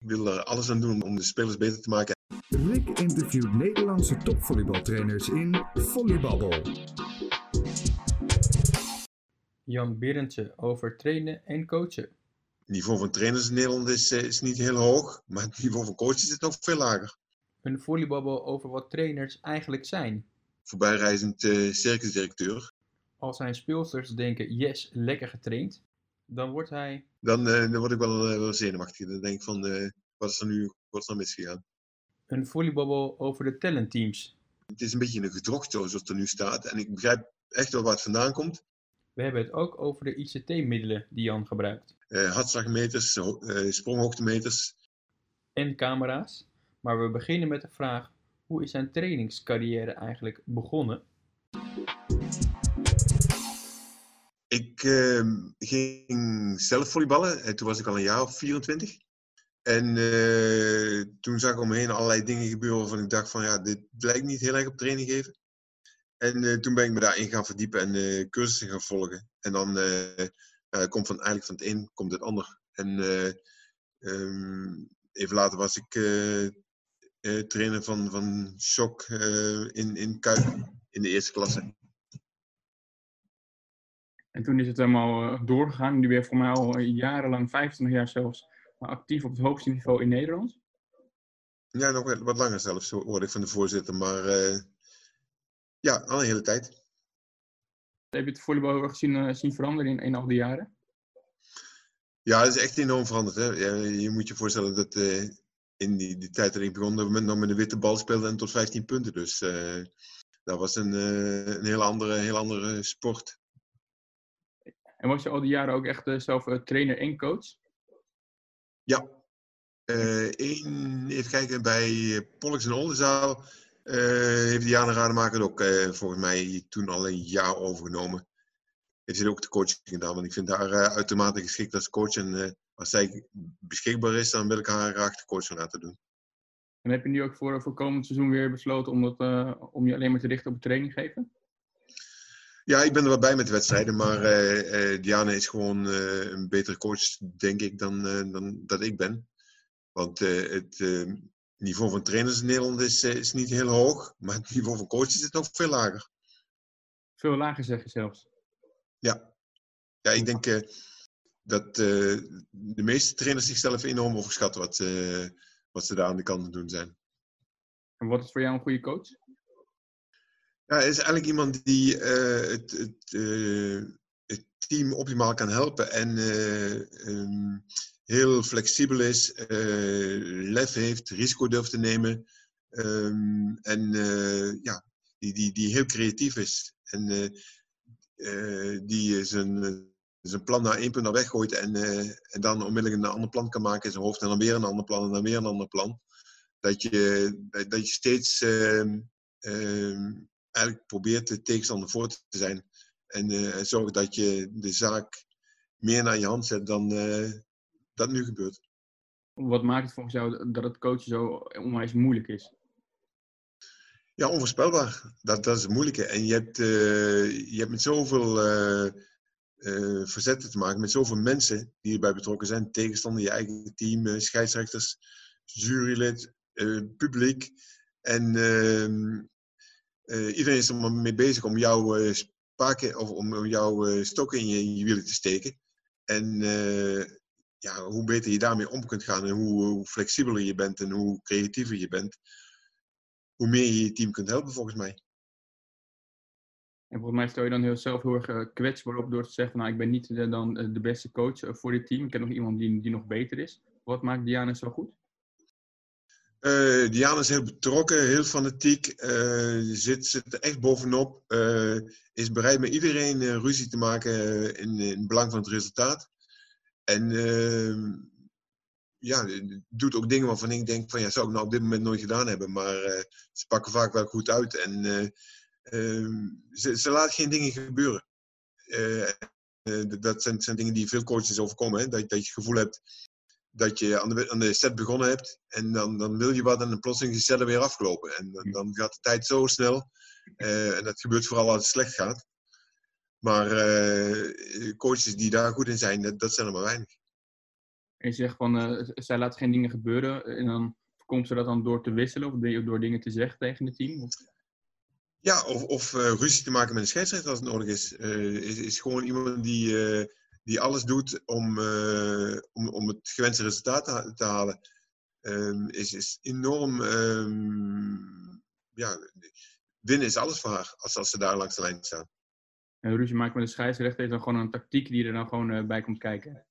Ik wil er alles aan doen om de spelers beter te maken. Rick interviewt Nederlandse topvolleybaltrainers in Volleybabbel. Jan Berendsen over trainen en coachen. Het niveau van trainers in Nederland is, eh, is niet heel hoog, maar het niveau van coaches is nog veel lager. Een volleybabbel over wat trainers eigenlijk zijn. Voorbijreizend uh, circusdirecteur. Als zijn speelsters denken, yes, lekker getraind, dan wordt hij... Dan, uh, dan word ik wel, wel zenuwachtig. Dan denk ik van, wat is er nu wat is er misgegaan? Een volleybabbel over de talentteams. Het is een beetje een gedrocht zoals het er nu staat. En ik begrijp echt wel waar het vandaan komt. We hebben het ook over de ICT-middelen die Jan gebruikt. Uh, hartslagmeters, uh, spronghoogtemeters. En camera's. Maar we beginnen met de vraag, hoe is zijn trainingscarrière eigenlijk begonnen? Ik uh, ging zelf volleyballen. En toen was ik al een jaar of 24. En uh, toen zag ik om me heen allerlei dingen gebeuren waarvan ik dacht van ja, dit lijkt niet heel erg op training geven. En uh, toen ben ik me daarin gaan verdiepen en cursussen gaan volgen. En dan komt van, eigenlijk van het een komt het ander. En um, even later was ik trainer van, van Shock in, in Kuip in de eerste klasse. En toen is het helemaal doorgegaan. Nu ben je voor mij al jarenlang, 25 jaar zelfs, actief op het hoogste niveau in Nederland? Ja, nog wat langer zelfs, hoorde ik van de voorzitter. Maar uh, ja, al een hele tijd. Heb je het volleybal gezien, uh, zien veranderen in, in al die jaren? Ja, het is echt enorm veranderd. Hè? Je moet je voorstellen dat uh, in die, die tijd dat ik begon, dat we nog met een witte bal speelden en tot 15 punten. Dus dat was een, een heel andere, heel andere sport. En was je al die jaren ook echt zelf trainer en coach? Ja. Uh, even kijken, bij Pollux en Oldenzaal uh, heeft Diana Rademaker ook uh, volgens mij toen al een jaar overgenomen. Heeft ze ook de coaching gedaan, want ik vind haar uitermate geschikt als coach. En als zij beschikbaar is, dan wil ik haar graag de coach laten doen. En heb je nu ook voor, voor komend seizoen weer besloten om, dat, om je alleen maar te richten op het training geven? Ja, ik ben er wel bij met de wedstrijden, maar uh, uh, Diana is gewoon uh, een betere coach, denk ik, dan, dan dat ik ben. Want het niveau van trainers in Nederland is, is niet heel hoog, maar het niveau van coaches is nog veel lager. Veel lager zeg je zelfs? Ja, ja ik denk dat de meeste trainers zichzelf enorm overschatten wat, wat ze daar aan de kant doen zijn. En wat is voor jou een goede coach? Ja, is eigenlijk iemand die uh, het, het, uh, het, team optimaal kan helpen en uh, um, heel flexibel is, lef heeft, risico durft te nemen um, en ja, die, die, die heel creatief is. En die zijn, zijn plan naar één punt naar weggooit en, en dan onmiddellijk een ander plan kan maken in zijn hoofd en dan weer een ander plan en dan weer een ander plan. Dat je, dat je steeds um, eigenlijk probeert de tegenstander voor te zijn. En uh, zorg dat je de zaak meer naar je hand zet dan uh, dat nu gebeurt. Wat maakt het volgens jou dat het coachen zo onwijs moeilijk is? Ja, onvoorspelbaar. Dat, dat is het moeilijke. En je hebt, uh, je hebt met zoveel verzetten te maken, met zoveel mensen die erbij betrokken zijn. Tegenstander, je eigen team, scheidsrechters, jurylid, publiek. En ehm, uh, iedereen is er mee bezig om jouw uh, spaken of om jouw uh, in je, in wielen te steken. En ja, hoe beter je daarmee om kunt gaan en hoe, hoe, flexibeler je bent en hoe creatiever je bent, hoe meer je je team kunt helpen volgens mij. En volgens mij stel je dan heel, zelf heel erg kwetsbaar op door te zeggen, nou ik ben niet de, dan de beste coach voor dit team, ik heb nog iemand die, die nog beter is. Wat maakt Diana zo goed? Uh, Diana is heel betrokken, heel fanatiek, uh, zit, zit er echt bovenop, uh, is bereid met iedereen ruzie te maken in, in belang van het resultaat. En ehm, ja, doet ook dingen waarvan ik denk van ja, zou ik nou op dit moment nooit gedaan hebben, maar ze pakken vaak wel goed uit en ehm, ze, ze laat geen dingen gebeuren. dat zijn, zijn, dingen die veel coaches overkomen, hè? Dat, dat je het gevoel hebt dat je aan de, aan de set begonnen hebt en dan, dan wil je wat en dan plotseling is set er weer afgelopen. En dan, dan gaat de tijd zo snel. Uh, en dat gebeurt vooral als het slecht gaat. Maar uh, coaches die daar goed in zijn, dat, dat zijn er maar weinig. En je zegt van, eh, zij laat geen dingen gebeuren. En dan komt ze dat dan door te wisselen of door dingen te zeggen tegen het team? Of- Ja, of, of eh, ruzie te maken met een scheidsrechter als het nodig is. Eh, is, is gewoon iemand die, eh, die alles doet om, eh, om, om het gewenste resultaat te, te halen. Ehm, is, is enorm. ehm, ja, winnen is alles voor haar als, als ze daar langs de lijn staan. En ruzie maken met de scheidsrechter is dan gewoon een tactiek die er dan gewoon eh, bij komt kijken.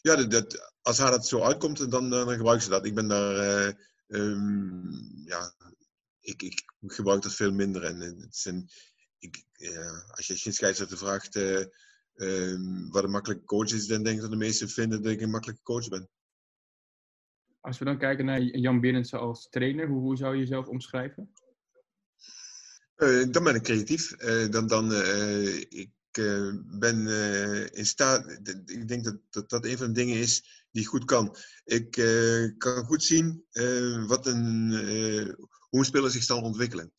Ja, dat, dat- als haar dat zo uitkomt, dan, dan, dan gebruiken ze dat. Ik ben daar. eh, ehm, ja, ik, ik gebruik dat veel minder. En, eh, het is een, ik, ja, als je geen scheidsrechter vraagt eh, ehm, wat een makkelijke coach is, dan denk ik dat de meesten vinden dat ik een makkelijke coach ben. Als we dan kijken naar Jan Berendsen als trainer, hoe, hoe zou je jezelf omschrijven? Eh, dan ben ik creatief. Eh, dan, dan, eh, ik ben in staat. Ik denk dat, dat dat een van de dingen is die ik goed kan. Ik kan goed zien wat een, hoe een speler zich zal ontwikkelen.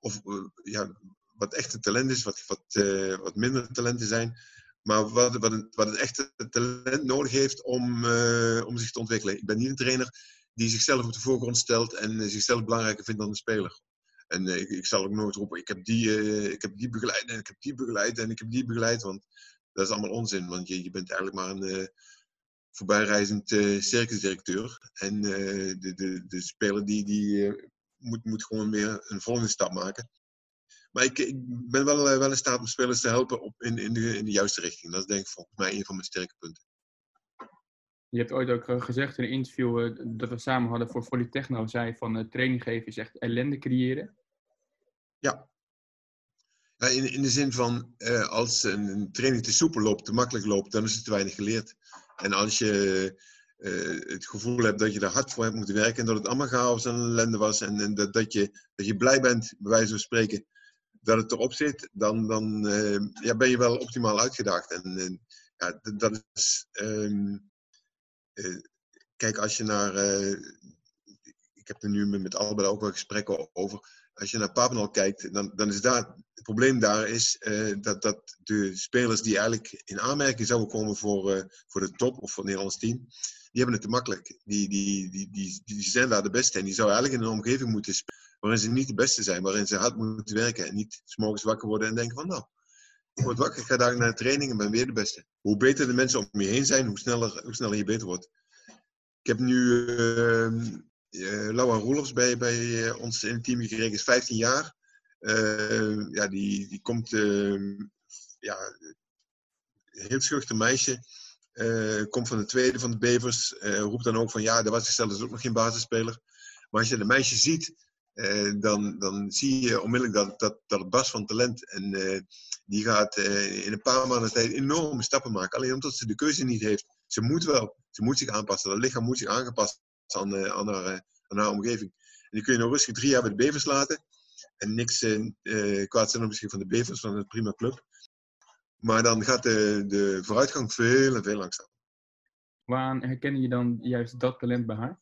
Of ja, wat echte talent is, wat, wat, eh, wat minder talenten zijn. Maar wat, wat, een, wat een echte talent nodig heeft om, eh, om zich te ontwikkelen. Ik ben niet een trainer die zichzelf op de voorgrond stelt en zichzelf belangrijker vindt dan de speler. En eh, ik, ik zal ook nooit roepen, ik heb, die, ik heb die begeleid en ik heb die begeleid en ik heb die begeleid. Want dat is allemaal onzin, want je, je bent eigenlijk maar een voorbijreizend eh, circusdirecteur. En de, de, de speler die, die moet, moet gewoon weer een volgende stap maken. Maar ik, ik ben wel, eh, wel in staat om spelers te helpen op, in, in, de, in de juiste richting. Dat is denk ik volgens mij een van mijn sterke punten. Je hebt ooit ook eh, gezegd in een interview eh, dat we samen hadden voor Polytechno, zei van training geven is echt ellende creëren. Ja. Ja, in, in de zin van, als een, een training te soepel loopt, te makkelijk loopt, dan is het te weinig geleerd. En als je het gevoel hebt dat je er hard voor hebt moeten werken en dat het allemaal chaos en ellende was en, en dat, dat, je, dat je blij bent, bij wijze van spreken, dat het erop zit, dan, dan eh, ja, ben je wel optimaal uitgedaagd. En eh, ja, dat is... ehm, eh, kijk, als je naar... ik heb er nu met, Albert ook wel gesprekken over als je naar Papendal kijkt, dan, dan is daar, het probleem daar is dat, dat de spelers die eigenlijk in aanmerking zouden komen voor, voor de top of voor het Nederlands team, die hebben het te makkelijk. Die, die, die, die, die zijn daar de beste en die zouden eigenlijk in een omgeving moeten spelen waarin ze niet de beste zijn, waarin ze hard moeten werken en niet 's morgens wakker worden en denken van nou, ik word wakker, ik ga daar naar de training en ben weer de beste. Hoe beter de mensen om je heen zijn, hoe sneller, hoe sneller je beter wordt. Ik heb nu ehm, eh, Laura Roelofs bij, bij eh, ons in het team gekregen, is 15 jaar. Eh, ja, die, die komt, ehm, ja, heel schuchter meisje. Eh, komt van de tweede van de Bevers. roept dan ook van ja, daar was zelfs ook nog geen basisspeler. Maar als je de meisje ziet, eh, dan, dan zie je onmiddellijk dat, dat, dat het barst van talent. En eh, die gaat eh, in een paar maanden tijd enorme stappen maken. Alleen omdat ze de keuze niet heeft. Ze moet wel. Ze moet zich aanpassen. Dat lichaam moet zich aangepast aan, aan, haar, aan omgeving. En die kun je nou rustig drie jaar bij de Bevers laten. En niks kwaad zijn misschien van de Bevers, van een prima club. Maar dan gaat de, de vooruitgang veel en veel langzamer. Waaraan herken je dan juist dat talent bij haar?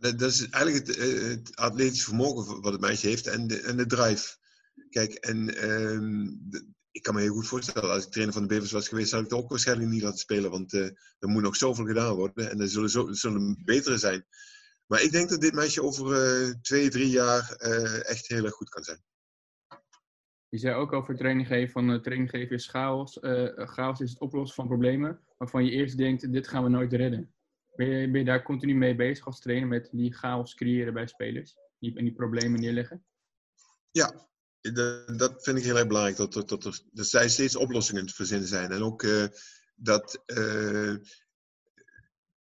Dat, is eigenlijk het, eh, het atletisch vermogen wat het meisje heeft en de, en de drive. Kijk, en ehm, ik kan me heel goed voorstellen, als ik trainer van de Bevers was geweest, zou ik het ook waarschijnlijk niet laten spelen. Want eh, er moet nog zoveel gedaan worden en er zullen, zo, zullen betere zijn. Maar ik denk dat dit meisje over eh, twee, drie jaar echt heel erg goed kan zijn. Je zei ook over training geven van training geven is chaos. Chaos is het oplossen van problemen waarvan je eerst denkt, dit gaan we nooit redden. Ben je, daar continu mee bezig als trainer met die chaos creëren bij spelers? Die, en die problemen neerleggen? Ja, dat vind ik heel erg belangrijk. Dat, dat, dat, er, dat zij steeds oplossingen te verzinnen zijn. En ook eh, dat eh,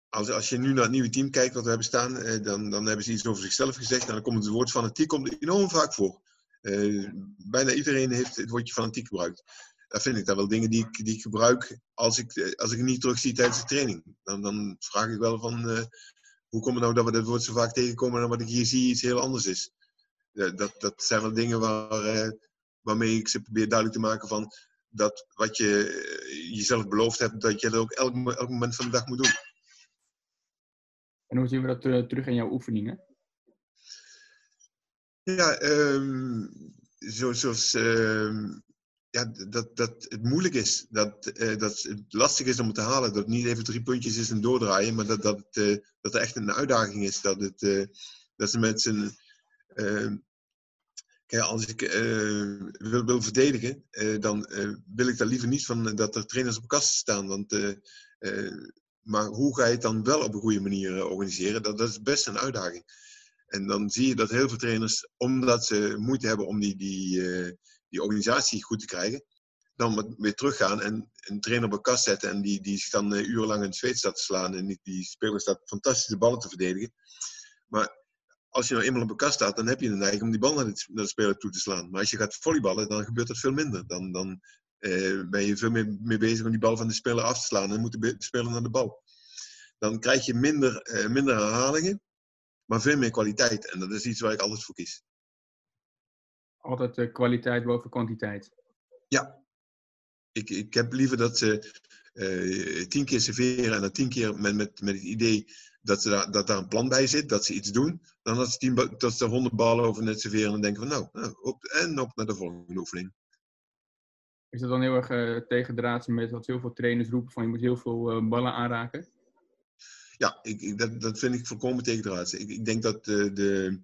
als, je nu naar het nieuwe team kijkt wat we hebben staan, eh, dan, dan hebben ze iets over zichzelf gezegd. En dan komt het woord fanatiek komt enorm vaak voor. Bijna iedereen heeft het woordje fanatiek gebruikt. Dat vind ik dan wel dingen die ik, die ik gebruik als ik, eh, als ik het niet terugzie tijdens de training. Dan, dan vraag ik wel van, eh, hoe komt het nou dat we dat woord zo vaak tegenkomen en wat ik hier zie iets heel anders is. Ja, dat, dat zijn wel dingen waar, eh, waarmee ik ze probeer duidelijk te maken van dat wat je eh, jezelf beloofd hebt, dat je dat ook elk, elk moment van de dag moet doen. En hoe zien we dat eh, terug in jouw oefeningen? Ja, ehm, zo, zoals ehm, ja, dat, dat het moeilijk is. Dat, eh, dat het lastig is om te halen. Dat het niet even drie puntjes is en doordraaien. Maar dat, dat, eh, dat er echt een uitdaging is. Dat, het, eh, dat ze met z'n... eh, kijk, als ik wil, wil verdedigen, dan wil ik daar liever niet van dat er trainers op kast staan. Want, maar hoe ga je het dan wel op een goede manier organiseren? Dat, dat is best een uitdaging. En dan zie je dat heel veel trainers, omdat ze moeite hebben om die, die, die organisatie goed te krijgen, dan weer teruggaan en een trainer op een kast zetten en die, die zich dan eh, urenlang in het zweet staat te slaan en die, die speler staat fantastische ballen te verdedigen. Maar als je nou eenmaal op een kast staat, dan heb je de neiging om die bal naar de, naar de speler toe te slaan. Maar als je gaat volleyballen, dan gebeurt dat veel minder. Dan, dan eh, ben je veel meer mee bezig om die bal van de speler af te slaan en moet de naar de bal. Dan krijg je minder, eh, minder herhalingen, maar veel meer kwaliteit. En dat is iets waar ik altijd voor kies. Altijd kwaliteit boven kwantiteit. Ja. Ik, ik heb liever dat ze eh, tien keer serveren en dan tien keer met, met, met het idee dat, ze daar, dat daar een plan bij zit, dat ze iets doen, dan dat ze, tien, dat ze er honderd ballen over net serveren en denken van nou, nou op, en op naar de volgende oefening. Is dat dan heel erg eh tegendraads met wat heel veel trainers roepen van je moet heel veel eh, ballen aanraken? Ja, ik, ik, dat, dat vind ik volkomen tegendraads. Ik, ik denk dat de, de,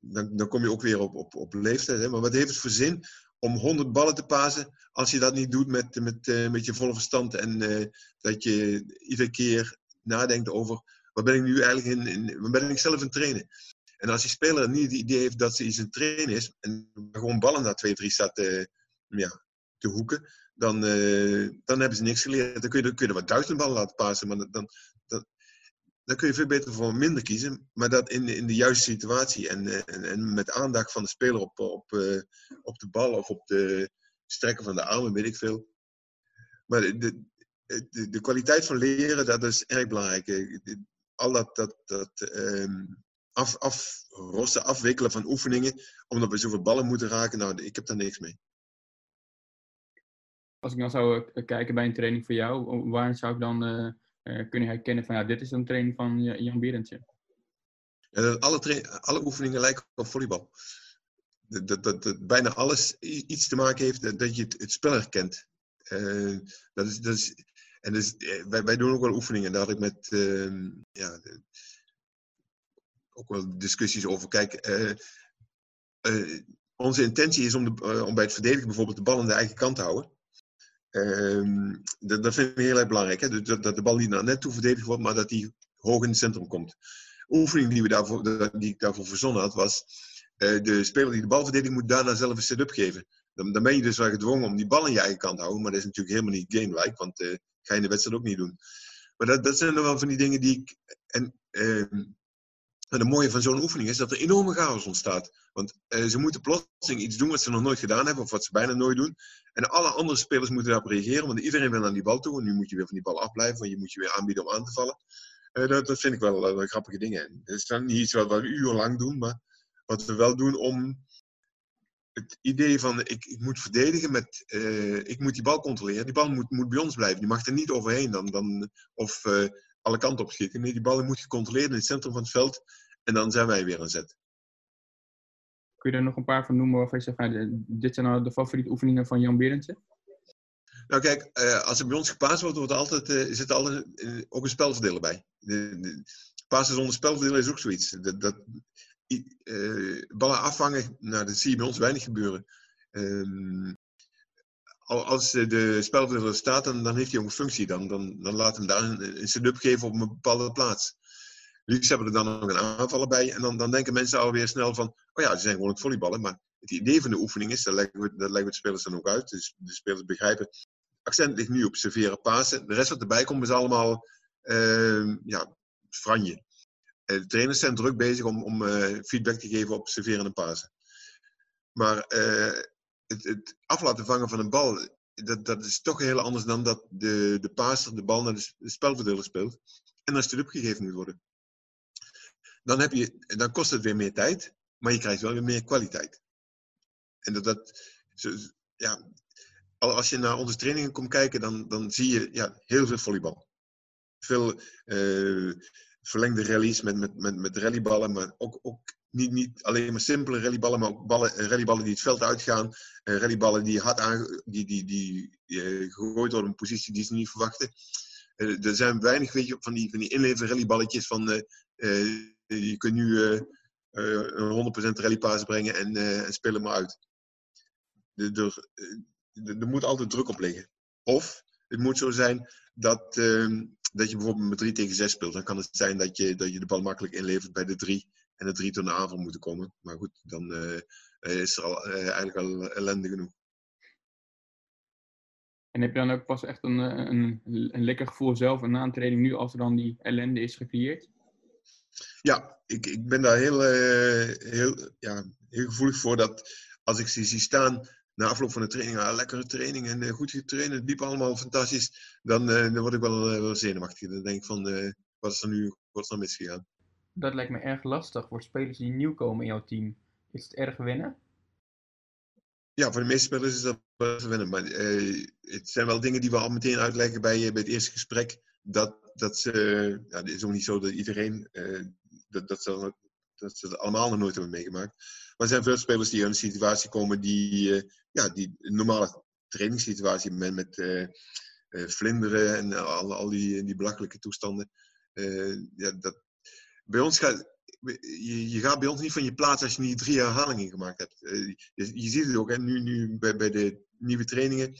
dan, dan kom je ook weer op, op, op leeftijd. Hè? Maar wat heeft het voor zin om 100 ballen te pasen als je dat niet doet met, met, eh, met je volle verstand en eh, dat je iedere keer nadenkt over wat ben ik nu eigenlijk in, in wat ben ik zelf het trainen. En als die speler niet het idee heeft dat ze iets het trainen is en gewoon ballen naar 2, 3 staat te, ja, te hoeken, dan, eh, dan hebben ze niks geleerd. Dan kun je, dan kun je wat duizend ballen laten passen, maar dan, dan, kun je veel beter voor minder kiezen. Maar dat in, de- in de juiste situatie en, eh, en, en met aandacht van de speler op, op, eh, op de bal of op de strekken van de armen, weet ik veel. Maar de, de, de, kwaliteit van leren, dat is erg belangrijk. Eh, Al dat, dat, dat ehm, af, afrossen, afwikkelen van oefeningen, omdat we zoveel ballen moeten raken, nou, ik heb daar niks mee. Als ik dan zou kijken bij een training voor jou, waar zou ik dan kunnen herkennen van ja, dit is een training van eh, Jan dat alle, alle oefeningen lijken op volleybal. Dat, dat, dat, bijna alles iets te maken heeft dat, dat je het, het spel herkent. Eh, dat is, dat is, en dus, eh, wij, doen ook wel oefeningen. Daar had ik met ehm, ja, ook wel discussies over. Kijk, eh, eh, onze intentie is om, de, eh, om bij het verdedigen bijvoorbeeld de bal aan de eigen kant te houden. Ehm, dat, dat vind ik heel erg belangrijk. Hè? Dat, dat de bal niet naar net toe verdedigd wordt, maar dat die hoog in het centrum komt oefening die, we daarvoor, die ik daarvoor verzonnen had, was eh, de speler die de bal verdedigt moet daarna zelf een set-up geven. Dan, ben je dus wel gedwongen om die bal aan je eigen kant te houden, maar dat is natuurlijk helemaal niet game-like, want eh ga je in de wedstrijd ook niet doen. Maar dat, dat zijn dan wel van die dingen die ik... En, ehm, en het mooie van zo'n oefening is dat er enorme chaos ontstaat. Want eh, ze moeten plotseling iets doen wat ze nog nooit gedaan hebben, of wat ze bijna nooit doen. En alle andere spelers moeten daarop reageren, want iedereen wil naar die bal toe. En nu moet je weer van die bal afblijven, want je moet je weer aanbieden om aan te vallen. Eh, dat, dat vind ik wel, eh, wel grappige dingen. En Het is dan niet iets wat we urenlang doen, maar wat we wel doen om het idee van ik, ik moet verdedigen met, eh, ik moet die bal controleren. Die bal moet, moet bij ons blijven. Die mag er niet overheen dan, dan, of eh, alle kanten op schieten. Nee, die bal moet gecontroleerd in het centrum van het veld. En dan zijn wij weer aan zet. Kun je er nog een paar van noemen waarvan je zegt, ja, dit zijn nou de favoriete oefeningen van Jan Berendje? Nou kijk, eh, als er bij ons gepaasd wordt, wordt er altijd, eh, zit er altijd eh, ook een spelverdeler bij. De, de, pasen zonder spelverdeler is ook zoiets. Dat, dat, eh, ballen afvangen, nou, dat zie je bij ons weinig gebeuren. Ehm, als de spelverdeler staat, dan, dan heeft hij ook een functie. Dan, dan, dan laat hem daar een, een setup geven op een bepaalde plaats. Liefst hebben we er dan nog een aanvaller bij. En dan, dan denken mensen alweer snel van, oh ja, ze zijn gewoon het volleyballen. Maar het idee van de oefening is, dat leggen we, dat leggen we de spelers dan ook uit. Dus de spelers begrijpen, accent ligt nu op serveren, pasen. De rest wat erbij komt is allemaal ehm, ja, franje. Eh, De trainers zijn druk bezig om, om eh, feedback te geven op serveren en pasen. Maar eh, het, het af laten vangen van een bal, dat, dat is toch heel anders dan dat de, de paser de bal naar de, spelverdeler speelt. En dan setup gegeven moet worden. Dan, heb je, dan kost het weer meer tijd, maar je krijgt wel weer meer kwaliteit. En dat, dat ja, al als je naar onze trainingen komt kijken, dan, dan zie je ja, heel veel volleybal. Veel eh, verlengde rallies met, met, met, met rallyballen, maar ook, ook niet, niet alleen maar simpele rallyballen, maar ook ballen, rallyballen die het veld uitgaan. Uh, rallyballen die hard aan, die, die, die, die gegooid worden op een positie die ze niet verwachten. er zijn weinig weet je, van die, van die inleven rallyballetjes van je kunt nu een 100% rallypaas brengen en, en spelen maar uit. Er, er moet altijd druk op liggen. Of het moet zo zijn dat, uh, dat je bijvoorbeeld met 3 tegen 6 speelt. Dan kan het zijn dat je, dat je de bal makkelijk inlevert bij de 3 en de 3 tot de aanval moeten komen. Maar goed, dan uh, is er al, uh, eigenlijk al ellende genoeg. En heb je dan ook pas echt een, een, een lekker gevoel zelf na een training nu als er dan die ellende is gecreëerd? Ja, ik, ik ben daar heel, heel, ja, heel gevoelig voor dat als ik ze zie staan na afloop van de training, ah, lekkere training en uh, goed getraind, het liep allemaal fantastisch, dan, uh, dan word ik wel, wel zenuwachtig. Dan denk ik van, wat is er nu wat is er misgegaan? Dat lijkt me erg lastig voor spelers die nieuw komen in jouw team. Is het erg winnen? Ja, voor de meeste spelers is dat wel winnen. Maar het zijn wel dingen die we al meteen uitleggen bij, bij het eerste gesprek. Dat, dat ze, ja, het is ook niet zo dat iedereen, dat, dat, ze, dat ze het allemaal nog nooit hebben meegemaakt. Maar er zijn veel spelers die in een situatie komen die, ja, die normale trainingssituatie met, met vlinderen en al, al die, die belachelijke toestanden. Ja, dat, bij ons gaat, je, je, gaat bij ons niet van je plaats als je niet drie herhalingen gemaakt hebt. Je, je, ziet het ook, hè, nu, nu bij, bij de nieuwe trainingen.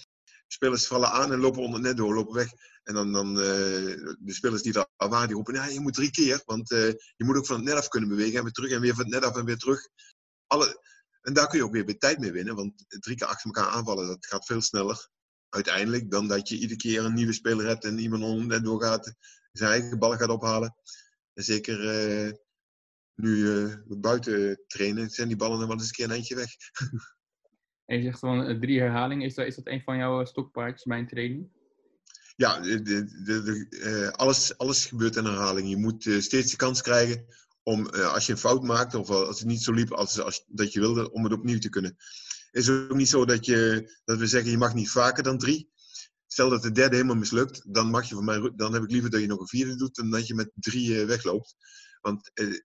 Spelers vallen aan en lopen onder net door, lopen weg. En dan, dan de spelers die daar waren, die roepen, ja, je moet drie keer. Want je moet ook van het net af kunnen bewegen. En weer terug en weer van het net af en weer terug. Alle, en daar kun je ook weer bij tijd mee winnen, want drie keer achter elkaar aanvallen, dat gaat veel sneller uiteindelijk dan dat je iedere keer een nieuwe speler hebt en iemand onder net doorgaat, zijn eigen bal gaat ophalen. En zeker uh, nu uh, buiten trainen, zijn die ballen dan wel eens een keer een eindje weg. en je zegt van uh, drie herhalingen, is dat, is dat een van jouw stokpaardjes bij een training? Ja, de, de, de, alles, alles gebeurt in herhaling. Je moet steeds de kans krijgen om als je een fout maakt of als het niet zo liep als, als dat je wilde, om het opnieuw te kunnen. Is ook niet zo dat, je, dat we zeggen je mag niet vaker dan drie. Stel dat de derde helemaal mislukt, dan, mag je van mij, dan heb ik liever dat je nog een vierde doet dan dat je met drie uh, wegloopt. Want uh,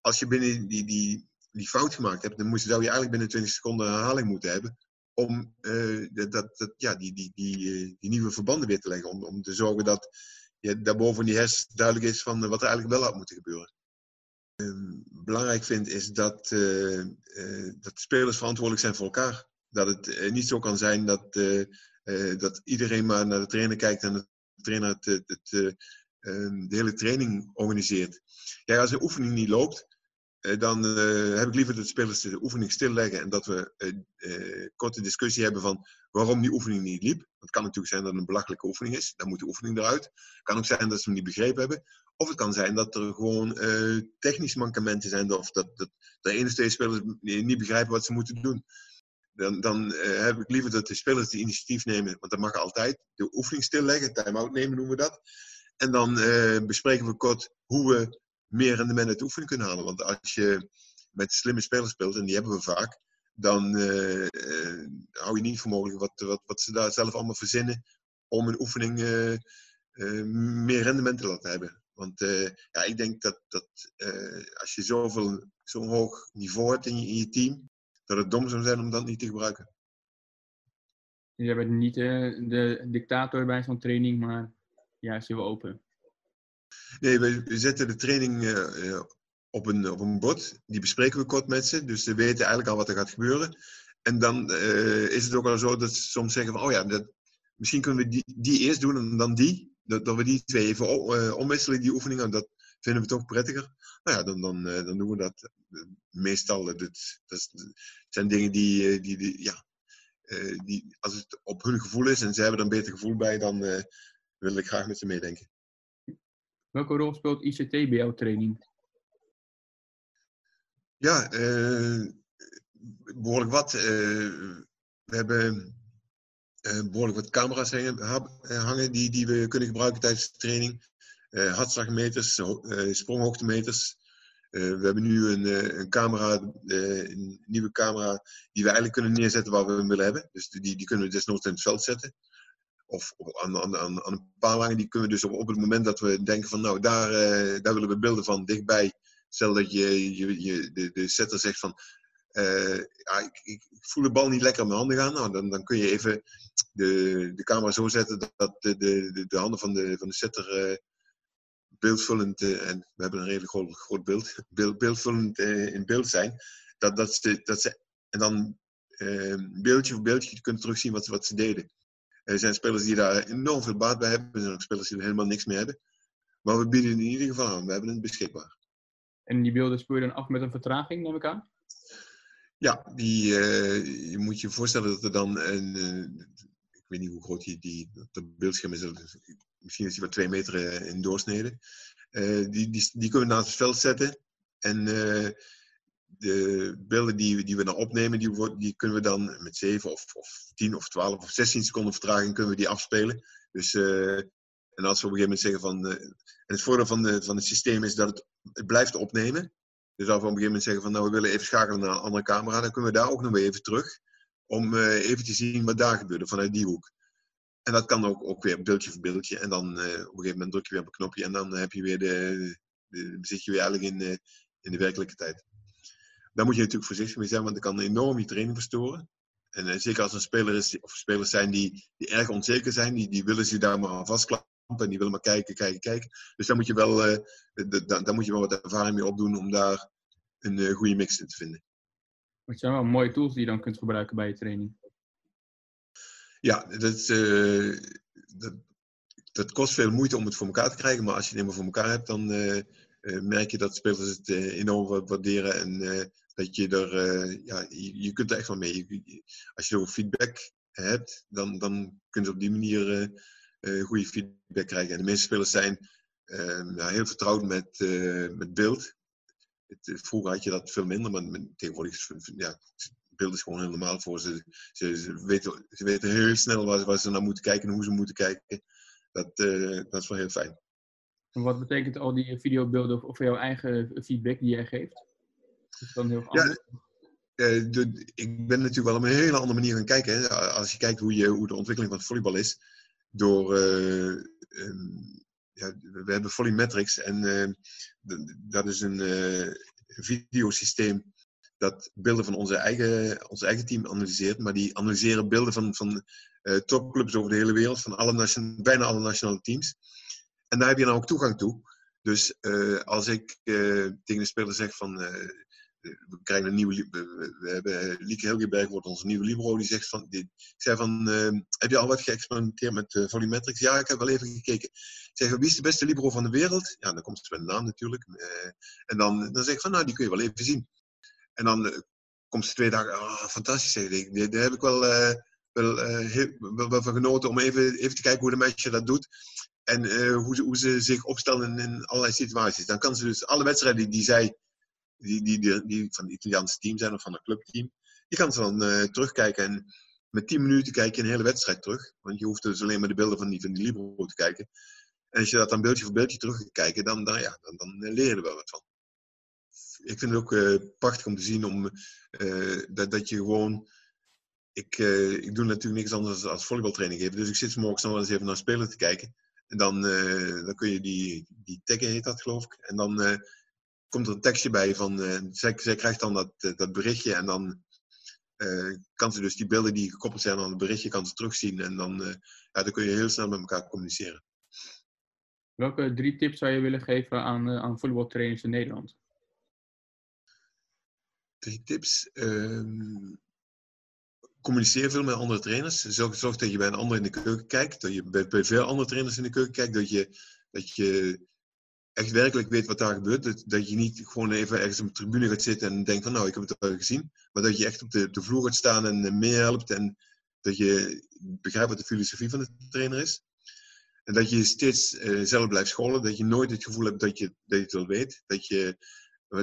als je binnen die, die, die fout gemaakt hebt, dan zou je eigenlijk binnen 20 seconden herhaling moeten hebben. Om dat, dat, ja, die, die, die, die nieuwe verbanden weer te leggen. Om, om te zorgen dat je daarboven die hersen duidelijk is van wat er eigenlijk wel had moeten gebeuren. Ehm, belangrijk vind, is dat, dat spelers verantwoordelijk zijn voor elkaar. Dat het niet zo kan zijn dat, dat iedereen maar naar de trainer kijkt en de trainer het, het, ehm, de hele training organiseert. Ja, als de oefening niet loopt, dan heb ik liever dat de spelers de oefening stilleggen en dat we een korte discussie hebben van waarom die oefening niet liep. Het kan natuurlijk zijn dat het een belachelijke oefening is, dan moet de oefening eruit. Het kan ook zijn dat ze hem niet begrepen hebben. Of het kan zijn dat er gewoon technische mankementen zijn. Of dat, dat de ene of twee spelers niet begrijpen wat ze moeten doen. Dan, dan uh, heb ik liever dat de spelers die initiatief nemen. Want dat mag altijd. De oefening stilleggen, time-out nemen noemen we dat. En dan uh, bespreken we kort hoe we meer rendement uit de oefening kunnen halen. Want als je met slimme spelers speelt, en die hebben we vaak. Dan hou je niet voor mogelijk wat, wat, wat ze daar zelf allemaal verzinnen. Om een oefening meer rendement te laten hebben. Want uh, ja, ik denk dat, dat uh, als je zoveel, zo'n hoog niveau hebt in je, in je, team, dat het dom zou zijn om dat niet te gebruiken. Je bent niet uh, de dictator bij zo'n training, maar juist heel open. Nee, we, we zetten de training op, een, op een bord. Die bespreken we kort met ze. Dus ze weten eigenlijk al wat er gaat gebeuren. En dan is het ook al zo dat ze soms zeggen van, oh ja, dat, misschien kunnen we die, die eerst doen en dan die dat, dat we die twee even omwisselen, die oefeningen, dat vinden we toch prettiger. Nou ja, dan, dan, uh, dan doen we dat meestal. Dat, dat, zijn dingen die, die, die ja, die, als het op hun gevoel is en zij hebben er een beter gevoel bij, dan wil ik graag met ze meedenken. Welke rol speelt ICT bij jouw training? Ja, behoorlijk wat. we hebben behoorlijk wat camera's hangen, eh, hangen die, die we kunnen gebruiken tijdens de training. Uh, hartslagmeters, uh, spronghoogtemeters. we hebben nu een, een camera, een nieuwe camera, die we eigenlijk kunnen neerzetten waar we hem willen hebben. Dus die, die kunnen we desnoods in het veld zetten. Of, aan, aan, aan, een paal hangen. Die kunnen we dus op, op het moment dat we denken van nou daar, daar willen we beelden van dichtbij Stel dat je, je, je de, de setter zegt van, eh, ja, ik, ik, voel de bal niet lekker in mijn handen gaan. Nou, dan, dan kun je even de, de camera zo zetten dat de, de, de, handen van de, van de setter beeldvullend, en we hebben een redelijk groot, groot beeld, beeld beeldvullend in beeld zijn. Dat, dat, ze, dat ze, en dan beeldje voor beeldje kunnen terugzien wat, wat ze deden. Er zijn spelers die daar enorm veel baat bij hebben. Er zijn ook spelers die er helemaal niks meer hebben. Maar we bieden in ieder geval aan. We hebben het beschikbaar. En die beelden spoor je dan af met een vertraging, neem ik aan? Ja, die, uh, je moet je voorstellen dat er dan een. Ik weet niet hoe groot die, die dat beeldscherm is. Misschien is die wel twee meter uh, in doorsnede. die, die, die kunnen we naast het veld zetten. En de beelden die, die we dan opnemen, die, die kunnen we dan met 7 of, of 10 of 12 of 16 seconden vertraging kunnen we die afspelen. Dus, en als we op een gegeven moment zeggen van. En het voordeel van, de, van het systeem is dat het, het blijft opnemen. Dus als we op een gegeven moment zeggen van nou we willen even schakelen naar een andere camera, dan kunnen we daar ook nog even terug. Om uh, even te zien wat daar gebeurde vanuit die hoek. En dat kan ook, ook weer beeldje voor beeldje. En dan op een gegeven moment druk je weer op een knopje en dan heb je weer de, de, zit je weer eigenlijk in, in de werkelijke tijd. Daar moet je natuurlijk voorzichtig mee zijn, want dat kan enorm je training verstoren. En zeker als er speler is, of spelers zijn die, die erg onzeker zijn, die, die willen zich daar maar aan vastklampen en die willen maar kijken, kijken, kijken. Dus daar moet je wel, uh, moet je wel wat ervaring mee opdoen om daar een goede mix in te vinden. Het zijn wel mooie tools die je dan kunt gebruiken bij je training. Ja, dat, dat, dat, kost veel moeite om het voor elkaar te krijgen, maar als je het helemaal voor elkaar hebt, dan merk je dat spelers het enorm waarderen en dat je er, ja, je, je, kunt er echt wel mee. als je feedback hebt, dan, dan kun je op die manier goede feedback krijgen. En de meeste spelers zijn ja, heel vertrouwd met, met beeld. Het, vroeger had je dat veel minder, maar tegenwoordig ja, beeld is gewoon helemaal voor ze. Ze, ze, weten, ze weten heel snel waar, waar, ze naar moeten kijken en hoe ze moeten kijken. Dat, dat is wel heel fijn. En wat betekent al die videobeelden of, jouw eigen feedback die jij geeft? is dan heel Ja, uh, de, ik ben natuurlijk wel op een hele andere manier gaan kijken. Hè. Als je kijkt hoe, je, hoe de ontwikkeling van het volleybal is. Door, uh, um, ja, we hebben Volleymetrics en dat is een videosysteem dat beelden van onze eigen, onze eigen team analyseert. Maar die analyseren beelden van, van topclubs over de hele wereld, van alle bijna alle nationale teams. En daar heb je dan ook toegang toe. Dus als ik tegen de speler zeg van we krijgen een nieuwe. We, we hebben eh, Lieke Hilgeberg wordt onze nieuwe libero. Die zegt van. Die, ik zei van. Uh, heb je al wat geëxperimenteerd met uh, volumetrics? Ja, ik heb wel even gekeken. Ik zeg, wie is de beste libero van de wereld? Ja, dan komt ze met een naam natuurlijk. Uh, en dan, dan zeg ik van, nou, die kun je wel even zien. En dan komt ze twee dagen. Oh, fantastisch, zeg ik. Daar heb ik wel, wel, wel, van genoten om even, even te kijken hoe de meisje dat doet. En hoe, ze, hoe ze zich opstellen in, in allerlei situaties. Dan kan ze dus alle wedstrijden die zij die, die, die, van het Italiaanse team zijn of van een clubteam. Je kan ze dan uh, terugkijken en met 10 minuten kijk je een hele wedstrijd terug. Want je hoeft dus alleen maar de beelden van die, van die Libro te kijken. En als je dat dan beeldje voor beeldje terug gaat kijken, dan, dan, ja, dan, dan leer je er wel wat van. Ik vind het ook uh, prachtig om te zien om, uh, dat, dat je gewoon. Ik, ik doe natuurlijk niks anders als, als volleybaltraining geven. Dus ik zit morgens nog eens even naar spelen te kijken. En dan, dan kun je die, die taggen, heet dat geloof ik. En dan komt er een tekstje bij van, uh, zij, zij, krijgt dan dat, uh, dat berichtje en dan uh, kan ze dus die beelden die gekoppeld zijn aan het berichtje, kan ze terugzien en dan, ja, dan kun je heel snel met elkaar communiceren. Welke drie tips zou je willen geven aan, aan voetbaltrainers in Nederland? Drie tips. Um, communiceer veel met andere trainers. Zorg, zorg, dat je bij een ander in de keuken kijkt. Dat je bij, bij veel andere trainers in de keuken kijkt. Dat je, dat je echt werkelijk weet wat daar gebeurt. Dat, dat je niet gewoon even ergens op de tribune gaat zitten en denkt van nou, ik heb het al gezien. Maar dat je echt op de, de vloer gaat staan en uh, meehelpt en dat je begrijpt wat de filosofie van de trainer is. En dat je steeds uh, zelf blijft scholen. Dat je nooit het gevoel hebt dat je, dat je het wel weet. Dat, je,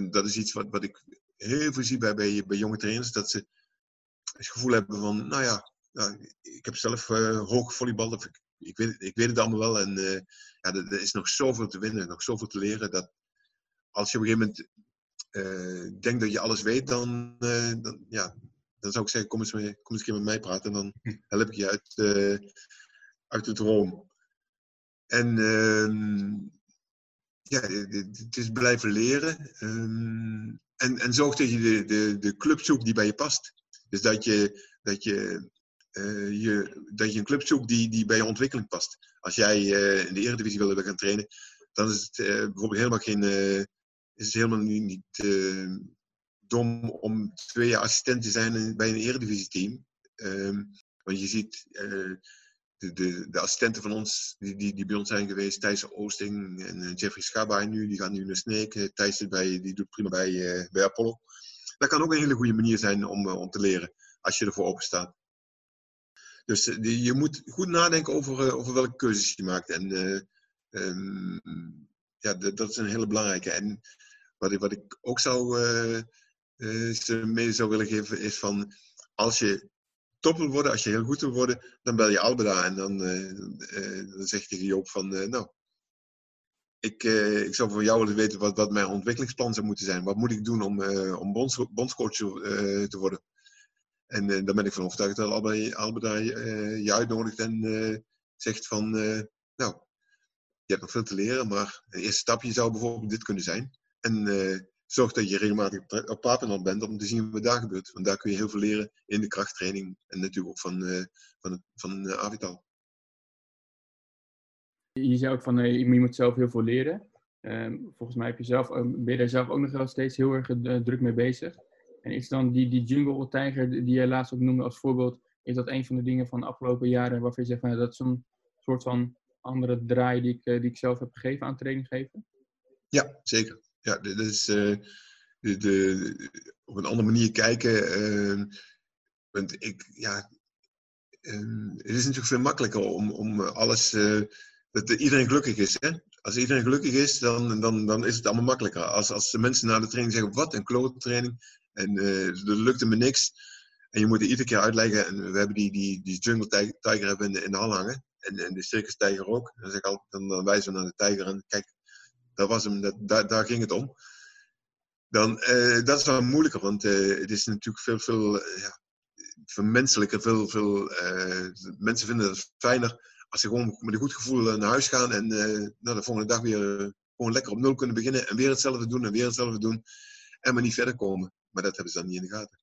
dat is iets wat, wat ik heel veel zie bij, bij, bij jonge trainers. Dat ze het gevoel hebben van, nou ja, ik heb zelf uh, hoog volleybal. Ik, weet, ik weet het allemaal wel. En uh, ja, er, er, is nog zoveel te winnen, nog zoveel te leren. Dat als je op een gegeven moment uh, denkt dat je alles weet, dan, uh, dan, ja, dan zou ik zeggen, kom eens, mee, kom eens een keer met mij praten. En dan hm. help ik je uit, uit de droom. En ehm, ja, het is blijven leren. Ehm, en, en zorg dat je de, de, de club zoekt die bij je past. Dus dat je, dat je, uh, je, dat je een club zoekt die, die bij je ontwikkeling past. Als jij uh, in de Eredivisie wil gaan trainen, dan is het uh, bijvoorbeeld helemaal geen. is het helemaal niet, dom om twee jaar assistent te zijn bij een Eredivisie-team. Um, want je ziet de, de, de, assistenten van ons, die, die, die bij ons zijn geweest, Thijs Oosting en Jeffrey Schabai nu, die gaan nu naar Sneek. Thijs bij, die doet prima bij, bij Apollo. Dat kan ook een hele goede manier zijn om, om te leren, als je ervoor open staat. Dus die, je moet goed nadenken over, over welke keuzes je maakt. En um, ja, dat is een hele belangrijke. En wat ik, wat ik ook zou, ze mee zou willen geven, is van als je top wil worden, als je heel goed wil worden, dan bel je Albeda en dan, uh, uh, dan zegt tegen Joop van, nou, ik, ik zou van jou willen weten wat, wat mijn ontwikkelingsplan zou moeten zijn. Wat moet ik doen om, om bonds, bondscoach te worden? En dan ben ik van overtuigd dat Albeda, Albeda je uitnodigt en zegt van, nou, je hebt nog veel te leren, maar een eerste stapje zou bijvoorbeeld dit kunnen zijn. En zorg dat je regelmatig op Papenland bent om te zien wat daar gebeurt. Want daar kun je heel veel leren in de krachttraining en natuurlijk ook van, uh, van, uh, Avital. Je zei ook van uh, je moet zelf heel veel leren. Ehm, volgens mij heb je zelf, ben je daar zelf ook nog wel steeds heel erg druk mee bezig. En is dan die, die jungle tijger die je laatst ook noemde als voorbeeld, is dat een van de dingen van de afgelopen jaren waarvan je zegt van dat is een soort van andere draai die ik, die ik zelf heb gegeven aan training geven? Ja, zeker ja, dat is uh, de, de, op een andere manier kijken. Uh, want ik, ja, uh, het is natuurlijk veel makkelijker om, om alles, uh, dat iedereen gelukkig is. Hè? Als iedereen gelukkig is, dan, dan, dan is het allemaal makkelijker. Als, als de mensen na de training zeggen, wat een klote training, en uh, er lukte me niks. En je moet het iedere keer uitleggen. En we hebben die, die, die jungle tijger hebben in de, in de hal hangen. En, en de circus tijger ook. Dan, ik altijd, wijzen we naar de tijger en kijk, dat was hem, dat, daar, ging het om. Dan, uh, dat is wel moeilijker, want uh, het is natuurlijk veel, veel ja, vermenselijker. Veel, veel, mensen vinden het fijner als ze gewoon met een goed gevoel naar huis gaan en nou, de volgende dag weer gewoon lekker op nul kunnen beginnen en weer hetzelfde doen en weer hetzelfde doen en maar niet verder komen. Maar dat hebben ze dan niet in de gaten.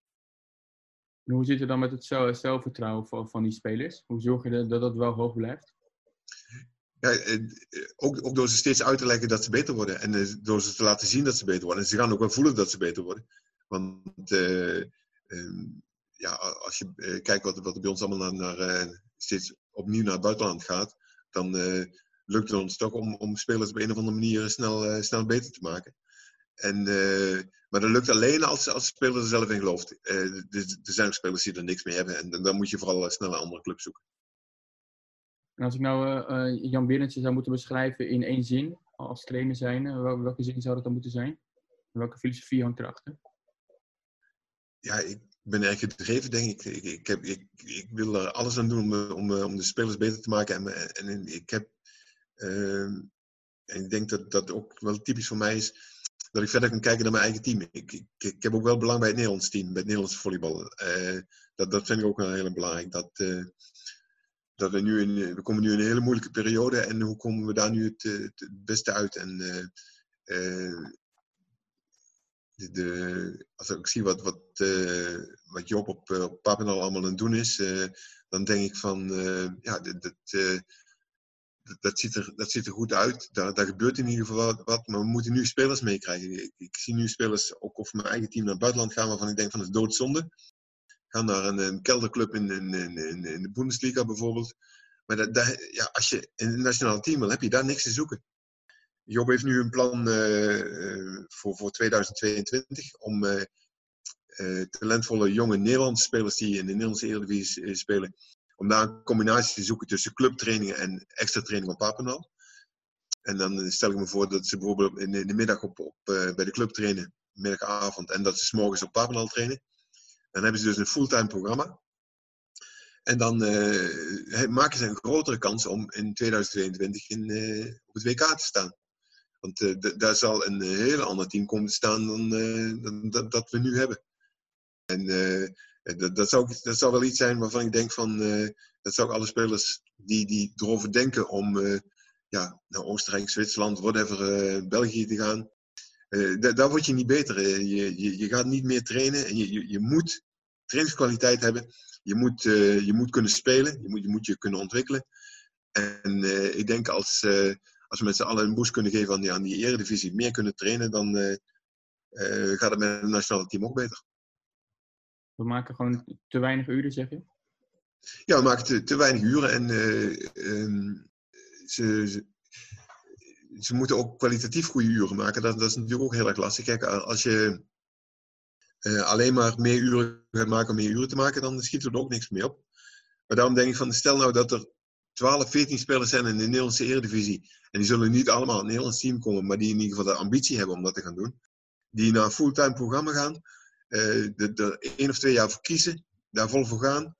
En hoe zit het dan met het zelfvertrouwen van, van die spelers? Hoe zorg je dat dat wel hoog blijft? ja, eh, ook, ook door ze steeds uit te leggen dat ze beter worden. En eh, door ze te laten zien dat ze beter worden. En ze gaan ook wel voelen dat ze beter worden. Want uh, ja, als je kijkt wat, wat bij ons allemaal naar, naar steeds opnieuw naar het buitenland gaat, dan lukt het ons toch om, om spelers op een of andere manier snel, snel beter te maken. En, maar dat lukt alleen als, als de speler er zelf in gelooft. er, er zijn ook spelers die er niks mee hebben. En dan moet je vooral snel een andere club zoeken. En als ik nou uh, Jan Berendsen zou moeten beschrijven in één zin, als trainer zijn, wel, welke zin zou dat dan moeten zijn? Welke filosofie hangt erachter? Ja, ik ben erg gedreven, denk ik. Ik, ik, heb, ik, ik wil er alles aan doen om, om, om de spelers beter te maken. En, en ik heb... Uh, en ik denk dat dat ook wel typisch voor mij is dat ik verder kan kijken naar mijn eigen team. Ik, ik, ik heb ook wel belang bij het Nederlands team, bij het Nederlandse volleybal. Uh, dat, dat vind ik ook wel heel belangrijk. Dat, uh, dat we nu in, we komen nu in een hele moeilijke periode en hoe komen we daar nu het, beste uit? En uh, de, als ik zie wat, wat, wat Job op, op Papendal allemaal aan het doen is, dan denk ik van, ja, dat, dat, ziet er, dat er goed uit. Daar, gebeurt in ieder geval wat, maar we moeten nu spelers meekrijgen. Ik, ik, zie nu spelers, ook of mijn eigen team naar het buitenland gaan, waarvan ik denk van het is doodzonde. Ga naar een, een kelderclub in, in, in, in de Bundesliga bijvoorbeeld. Maar dat, dat, ja, als je in het nationale team wil, heb je daar niks te zoeken. Job heeft nu een plan uh, voor, voor 2022 om uh, talentvolle jonge Nederlandse spelers die in de Nederlandse Eredivisie spelen, om daar een combinatie te zoeken tussen clubtrainingen en extra training op Papendal. En dan stel ik me voor dat ze bijvoorbeeld in, de middag op, op bij de club trainen, middagavond, en dat ze s morgens op Papendal trainen. Dan hebben ze dus een fulltime programma. En dan uh, maken ze een grotere kans om in 2022 in, uh, op het WK te staan. Want daar zal een heel ander team komen te staan dan, dan dat, dat, we nu hebben. En dat, dat, zou, dat zou wel iets zijn waarvan ik denk van... dat zou alle spelers die, die erover denken om ja, naar Oostenrijk, Zwitserland, whatever, België te gaan. daar word je niet beter. Je, je, je, gaat niet meer trainen en je, je, je moet trainingskwaliteit hebben. Je moet, je moet kunnen spelen, je moet, je moet je kunnen ontwikkelen. En ik denk als, als we met z'n allen een boost kunnen geven aan die, aan die eredivisie, meer kunnen trainen, dan gaat het met het nationale team ook beter. We maken gewoon te weinig uren, zeg je? Ja, we maken te, te weinig uren en ehm, ze, ze, ze, moeten ook kwalitatief goede uren maken. Dat, dat, is natuurlijk ook heel erg lastig. Kijk, als je uh, alleen maar meer uren gaat maken om meer uren te maken, dan schiet er ook niks meer op. Maar daarom denk ik van, stel nou dat er 12, 14 spelers zijn in de Nederlandse Eredivisie. En die zullen niet allemaal in het Nederlands team komen, maar die in ieder geval de ambitie hebben om dat te gaan doen. Die naar een fulltime programma gaan, er één of twee jaar voor kiezen, daar vol voor gaan.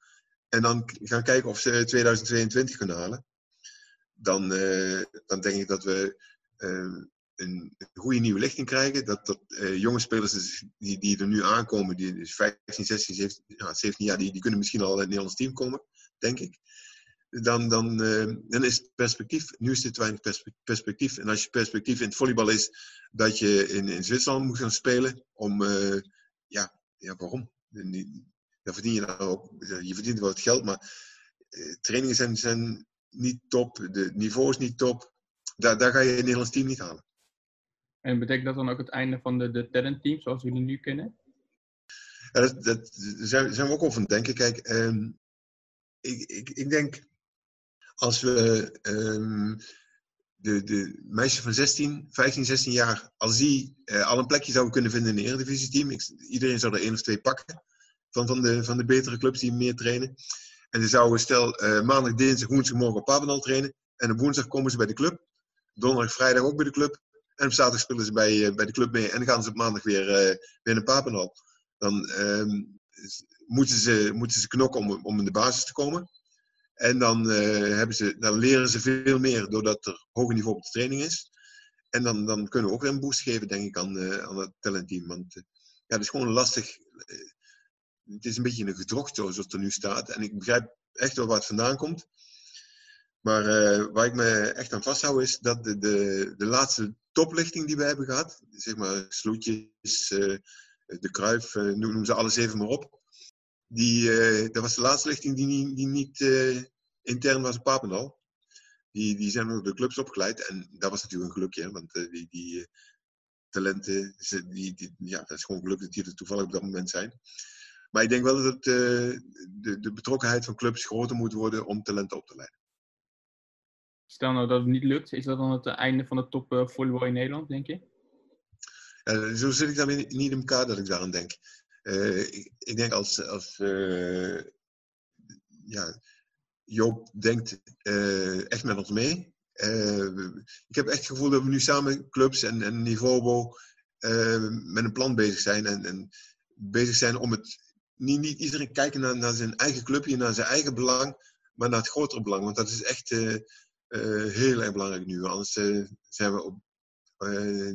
En dan gaan kijken of ze 2022 kunnen halen dan, uh, dan denk ik dat we uh, een, goede nieuwe lichting krijgen. Dat, dat jonge spelers dus die, die er nu aankomen, die dus 15, 16, 17, ja, 17 jaar, die, die kunnen misschien al in het Nederlands team komen, denk ik. Dan, dan, dan is het perspectief. Nu is dit weinig perspectief. En als je perspectief in het volleybal is dat je in, in Zwitserland moet gaan spelen, om, ja, ja, waarom? Dan verdien je nou ook, je verdient wel het geld, maar trainingen zijn, zijn niet top, de niveau is niet top. Daar, daar ga je het Nederlands team niet halen. En betekent dat dan ook het einde van de, de talentteam zoals we die nu kennen? Ja, dat, dat zijn, zijn we ook over aan het denken. Kijk, ehm, ik, ik, ik denk als we um, de, de meisjes van 16, 15, 16 jaar, als die uh, al een plekje zouden kunnen vinden in een eredivisie-team, iedereen zou er één of twee pakken van, van, de, van de betere clubs die meer trainen. En ze zouden stel uh, maandag, dinsdag, woensdag, morgen op Papendal trainen. En op woensdag komen ze bij de club. Donderdag, vrijdag ook bij de club. En op zaterdag spelen ze bij, uh, bij de club mee. En dan gaan ze op maandag weer, weer naar Papendal. Dan ehm, moeten, ze, moeten ze knokken om, om in de basis te komen. En dan, hebben ze, dan leren ze veel meer doordat er hoger niveau op de training is. En dan, dan kunnen we ook weer een boost geven, denk ik, aan, aan het talentteam. Want ja, het is gewoon lastig het is een beetje een gedrocht zoals het er nu staat. En ik begrijp echt wel waar het vandaan komt. Maar waar ik me echt aan vasthoud is dat de, de, de laatste toplichting die we hebben gehad, zeg maar Sloetjes, de Kruif, uh, noem ze alle zeven maar op. Die, dat was de laatste lichting die niet, die niet intern was op Papendal. Die, die zijn door de clubs opgeleid. En dat was natuurlijk een gelukje, want die, die talenten, die, die, ja, dat is gewoon geluk dat die er toevallig op dat moment zijn. Maar ik denk wel dat het, uh, de, de betrokkenheid van clubs groter moet worden om talenten op te leiden. Stel nou dat het niet lukt, is dat dan het einde van de top uh, volleybal in Nederland, denk je? Uh, zo zit ik daarmee niet in elkaar dat ik daaraan denk. Ik, ik, denk als, als ja, Joop denkt echt met ons mee. ik heb echt het gevoel dat we nu samen clubs en, en met een plan bezig zijn. En, en bezig zijn om het niet, niet iedereen kijken naar, naar zijn eigen clubje, naar zijn eigen belang, maar naar het grotere belang. Want dat is echt heel erg belangrijk nu. Anders zijn we op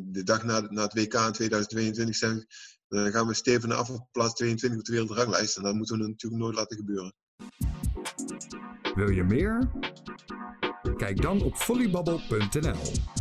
de dag na, na het WK in 2022, zijn, dan gaan we steven af op plaats 22 op de wereldranglijst. En dat moeten we natuurlijk nooit laten gebeuren. Wil je meer? Kijk dan op volleybubble.nl.